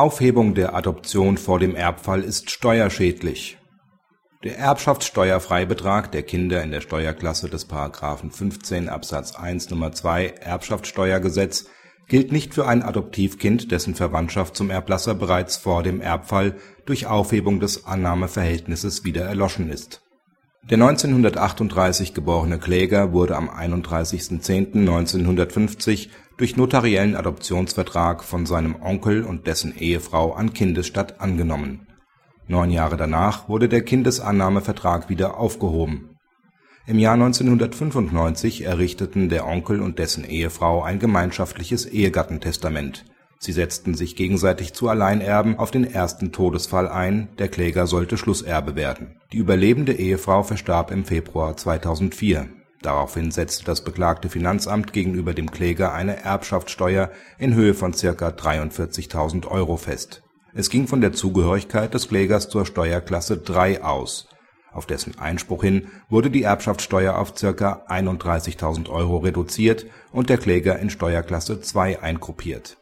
Aufhebung der Adoption vor dem Erbfall ist steuerschädlich. Der Erbschaftssteuerfreibetrag der Kinder in der Steuerklasse des § 15 Abs. 1 Nr. 2 Erbschaftssteuergesetz gilt nicht für ein Adoptivkind, dessen Verwandtschaft zum Erblasser bereits vor dem Erbfall durch Aufhebung des Annahmeverhältnisses wieder erloschen ist. Der 1938 geborene Kläger wurde am 31.10.1950 durch notariellen Adoptionsvertrag von seinem Onkel und dessen Ehefrau an Kindesstatt angenommen. Neun Jahre danach wurde der Kindesannahmevertrag wieder aufgehoben. Im Jahr 1995 errichteten der Onkel und dessen Ehefrau ein gemeinschaftliches Ehegattentestament. Sie setzten sich gegenseitig zu Alleinerben auf den ersten Todesfall ein, der Kläger sollte Schlusserbe werden. Die überlebende Ehefrau verstarb im Februar 2004. Daraufhin setzte das beklagte Finanzamt gegenüber dem Kläger eine Erbschaftssteuer in Höhe von ca. 43.000 Euro fest. Es ging von der Zugehörigkeit des Klägers zur Steuerklasse 3 aus. Auf dessen Einspruch hin wurde die Erbschaftssteuer auf ca. 31.000 Euro reduziert und der Kläger in Steuerklasse 2 eingruppiert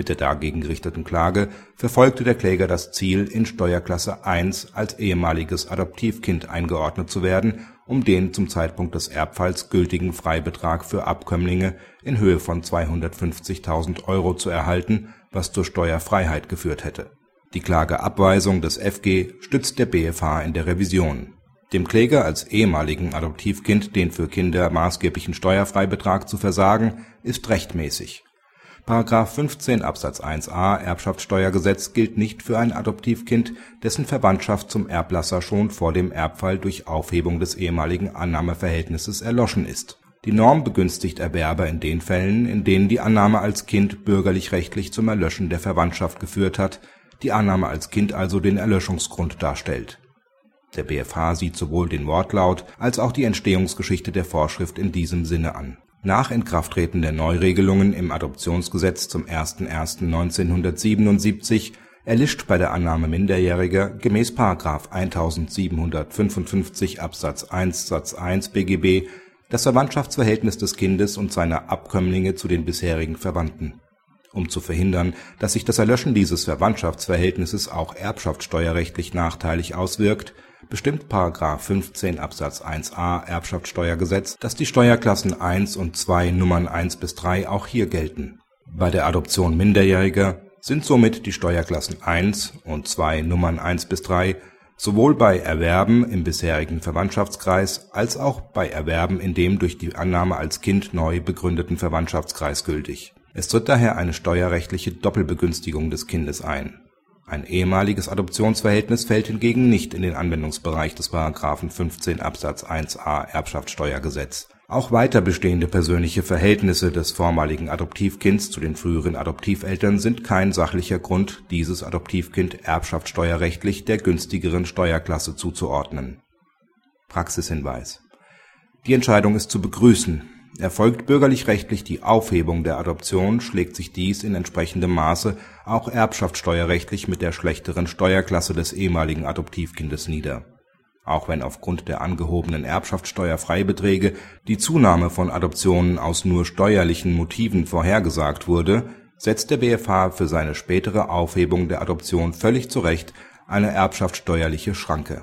mit der dagegen gerichteten Klage verfolgte der Kläger das Ziel, in Steuerklasse 1 als ehemaliges Adoptivkind eingeordnet zu werden, um den zum Zeitpunkt des Erbfalls gültigen Freibetrag für Abkömmlinge in Höhe von 250.000 Euro zu erhalten, was zur Steuerfreiheit geführt hätte. Die Klageabweisung des FG stützt der BfH in der Revision. Dem Kläger als ehemaligen Adoptivkind den für Kinder maßgeblichen Steuerfreibetrag zu versagen, ist rechtmäßig § 15 Abs 1a Erbschaftssteuergesetz gilt nicht für ein Adoptivkind, dessen Verwandtschaft zum Erblasser schon vor dem Erbfall durch Aufhebung des ehemaligen Annahmeverhältnisses erloschen ist. Die Norm begünstigt Erwerber in den Fällen, in denen die Annahme als Kind bürgerlich-rechtlich zum Erlöschen der Verwandtschaft geführt hat, die Annahme als Kind also den Erlöschungsgrund darstellt. Der BfH sieht sowohl den Wortlaut als auch die Entstehungsgeschichte der Vorschrift in diesem Sinne an nach Inkrafttreten der Neuregelungen im Adoptionsgesetz zum 01.01.1977 erlischt bei der Annahme Minderjähriger gemäß § 1755 Absatz 1 Satz 1 BGB das Verwandtschaftsverhältnis des Kindes und seiner Abkömmlinge zu den bisherigen Verwandten. Um zu verhindern, dass sich das Erlöschen dieses Verwandtschaftsverhältnisses auch erbschaftssteuerrechtlich nachteilig auswirkt bestimmt § 15 Absatz 1a Erbschaftssteuergesetz, dass die Steuerklassen 1 und 2 Nummern 1 bis 3 auch hier gelten. Bei der Adoption Minderjähriger sind somit die Steuerklassen 1 und 2 Nummern 1 bis 3 sowohl bei Erwerben im bisherigen Verwandtschaftskreis als auch bei Erwerben in dem durch die Annahme als Kind neu begründeten Verwandtschaftskreis gültig. Es tritt daher eine steuerrechtliche Doppelbegünstigung des Kindes ein ein ehemaliges Adoptionsverhältnis fällt hingegen nicht in den Anwendungsbereich des § 15 Absatz 1a Erbschaftssteuergesetz. Auch weiter bestehende persönliche Verhältnisse des vormaligen Adoptivkinds zu den früheren Adoptiveltern sind kein sachlicher Grund, dieses Adoptivkind erbschaftssteuerrechtlich der günstigeren Steuerklasse zuzuordnen. Praxishinweis Die Entscheidung ist zu begrüßen Erfolgt bürgerlich-rechtlich die Aufhebung der Adoption, schlägt sich dies in entsprechendem Maße auch erbschaftssteuerrechtlich mit der schlechteren Steuerklasse des ehemaligen Adoptivkindes nieder. Auch wenn aufgrund der angehobenen Erbschaftssteuerfreibeträge die Zunahme von Adoptionen aus nur steuerlichen Motiven vorhergesagt wurde, setzt der BfH für seine spätere Aufhebung der Adoption völlig zu Recht eine erbschaftssteuerliche Schranke